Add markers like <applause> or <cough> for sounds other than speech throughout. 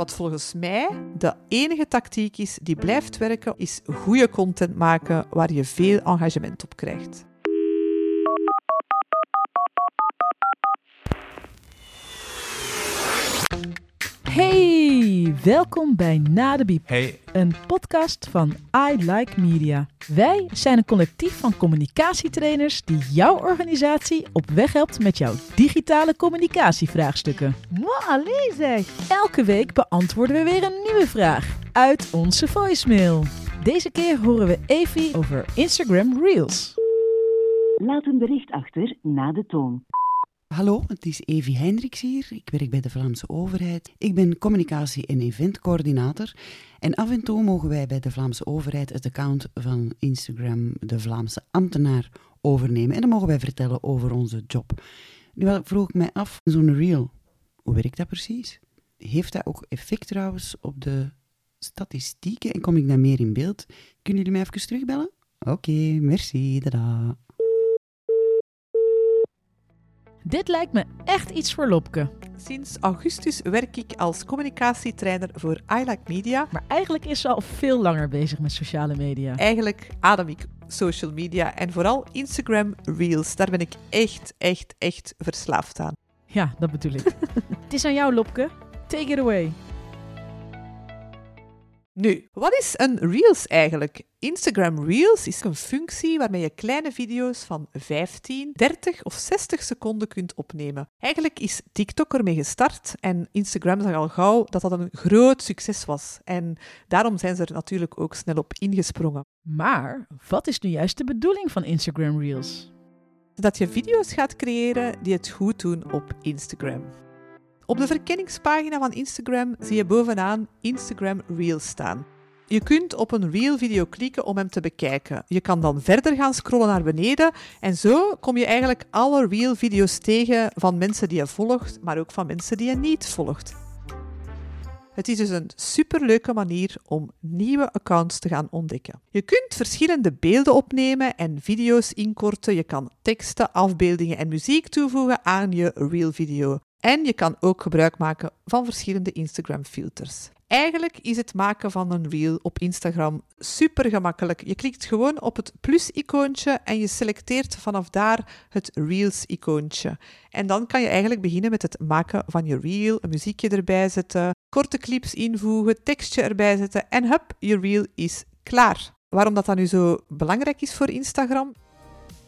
Wat volgens mij de enige tactiek is die blijft werken, is goede content maken waar je veel engagement op krijgt. Hey, welkom bij Na de Biep, Hey, een podcast van I Like Media. Wij zijn een collectief van communicatietrainers die jouw organisatie op weg helpt met jouw digitale communicatievraagstukken. Allee zeg! Elke week beantwoorden we weer een nieuwe vraag uit onze voicemail. Deze keer horen we Evie over Instagram Reels. Laat een bericht achter na de toon. Hallo, het is Evie Hendricks hier. Ik werk bij de Vlaamse overheid. Ik ben communicatie- en eventcoördinator. En af en toe mogen wij bij de Vlaamse overheid het account van Instagram, de Vlaamse ambtenaar, overnemen. En dan mogen wij vertellen over onze job. Nu vroeg ik mij af, zo'n reel, hoe werkt dat precies? Heeft dat ook effect trouwens op de statistieken? En kom ik dan meer in beeld? Kunnen jullie mij even terugbellen? Oké, merci, dada. Dit lijkt me echt iets voor Lopke. Sinds augustus werk ik als communicatietrainer voor iLike Media. Maar eigenlijk is ze al veel langer bezig met sociale media. Eigenlijk adem ik social media en vooral Instagram Reels. Daar ben ik echt, echt, echt verslaafd aan. Ja, dat bedoel ik. <laughs> Het is aan jou, Lopke. Take it away. Nu, wat is een Reels eigenlijk? Instagram Reels is een functie waarmee je kleine video's van 15, 30 of 60 seconden kunt opnemen. Eigenlijk is TikTok ermee gestart en Instagram zag al gauw dat dat een groot succes was. En daarom zijn ze er natuurlijk ook snel op ingesprongen. Maar wat is nu juist de bedoeling van Instagram Reels? Dat je video's gaat creëren die het goed doen op Instagram. Op de verkenningspagina van Instagram zie je bovenaan Instagram Reels staan. Je kunt op een Reel-video klikken om hem te bekijken. Je kan dan verder gaan scrollen naar beneden en zo kom je eigenlijk alle Reel-video's tegen van mensen die je volgt, maar ook van mensen die je niet volgt. Het is dus een superleuke manier om nieuwe accounts te gaan ontdekken. Je kunt verschillende beelden opnemen en video's inkorten. Je kan teksten, afbeeldingen en muziek toevoegen aan je Reel-video. En je kan ook gebruik maken van verschillende Instagram-filters. Eigenlijk is het maken van een reel op Instagram super gemakkelijk. Je klikt gewoon op het plus-icoontje en je selecteert vanaf daar het Reels-icoontje. En dan kan je eigenlijk beginnen met het maken van je reel, een muziekje erbij zetten, korte clips invoegen, tekstje erbij zetten en hup, je reel is klaar. Waarom dat dan nu zo belangrijk is voor Instagram?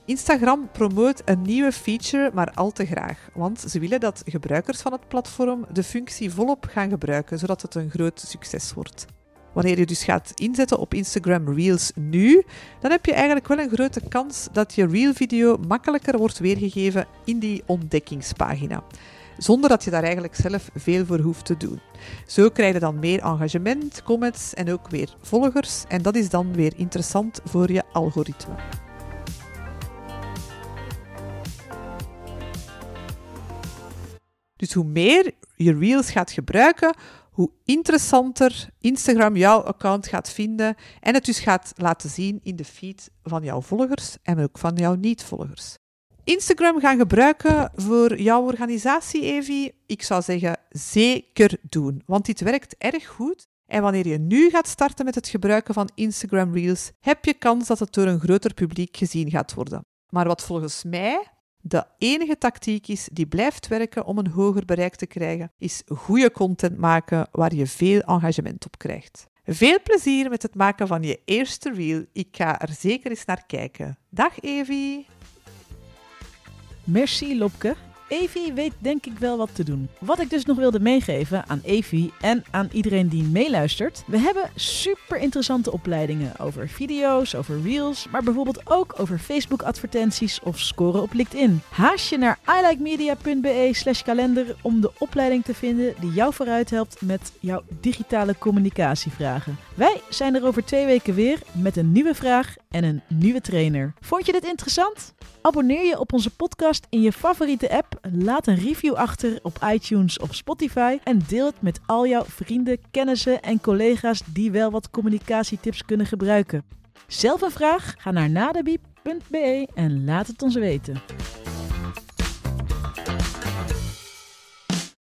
Instagram promoot een nieuwe feature, maar al te graag. Want ze willen dat gebruikers van het platform de functie volop gaan gebruiken, zodat het een groot succes wordt. Wanneer je dus gaat inzetten op Instagram Reels nu, dan heb je eigenlijk wel een grote kans dat je Reel-video makkelijker wordt weergegeven in die ontdekkingspagina. Zonder dat je daar eigenlijk zelf veel voor hoeft te doen. Zo krijg je dan meer engagement, comments en ook weer volgers. En dat is dan weer interessant voor je algoritme. Dus hoe meer je Reels gaat gebruiken, hoe interessanter Instagram jouw account gaat vinden en het dus gaat laten zien in de feed van jouw volgers en ook van jouw niet-volgers. Instagram gaan gebruiken voor jouw organisatie, Evie? Ik zou zeggen zeker doen, want dit werkt erg goed. En wanneer je nu gaat starten met het gebruiken van Instagram Reels, heb je kans dat het door een groter publiek gezien gaat worden. Maar wat volgens mij de enige tactiek is die blijft werken om een hoger bereik te krijgen, is goede content maken waar je veel engagement op krijgt. Veel plezier met het maken van je eerste reel. Ik ga er zeker eens naar kijken. Dag Evie! Merci Lopke. Evie weet denk ik wel wat te doen. Wat ik dus nog wilde meegeven aan Evie en aan iedereen die meeluistert. We hebben super interessante opleidingen over video's, over reels, maar bijvoorbeeld ook over Facebook advertenties of scoren op LinkedIn. Haast je naar ilikemedia.be slash kalender om de opleiding te vinden die jou vooruit helpt met jouw digitale communicatievragen. Wij zijn er over twee weken weer met een nieuwe vraag en een nieuwe trainer. Vond je dit interessant? Abonneer je op onze podcast in je favoriete app, laat een review achter op iTunes of Spotify en deel het met al jouw vrienden, kennissen en collega's die wel wat communicatietips kunnen gebruiken. Zelf een vraag? Ga naar nadebiep.be en laat het ons weten.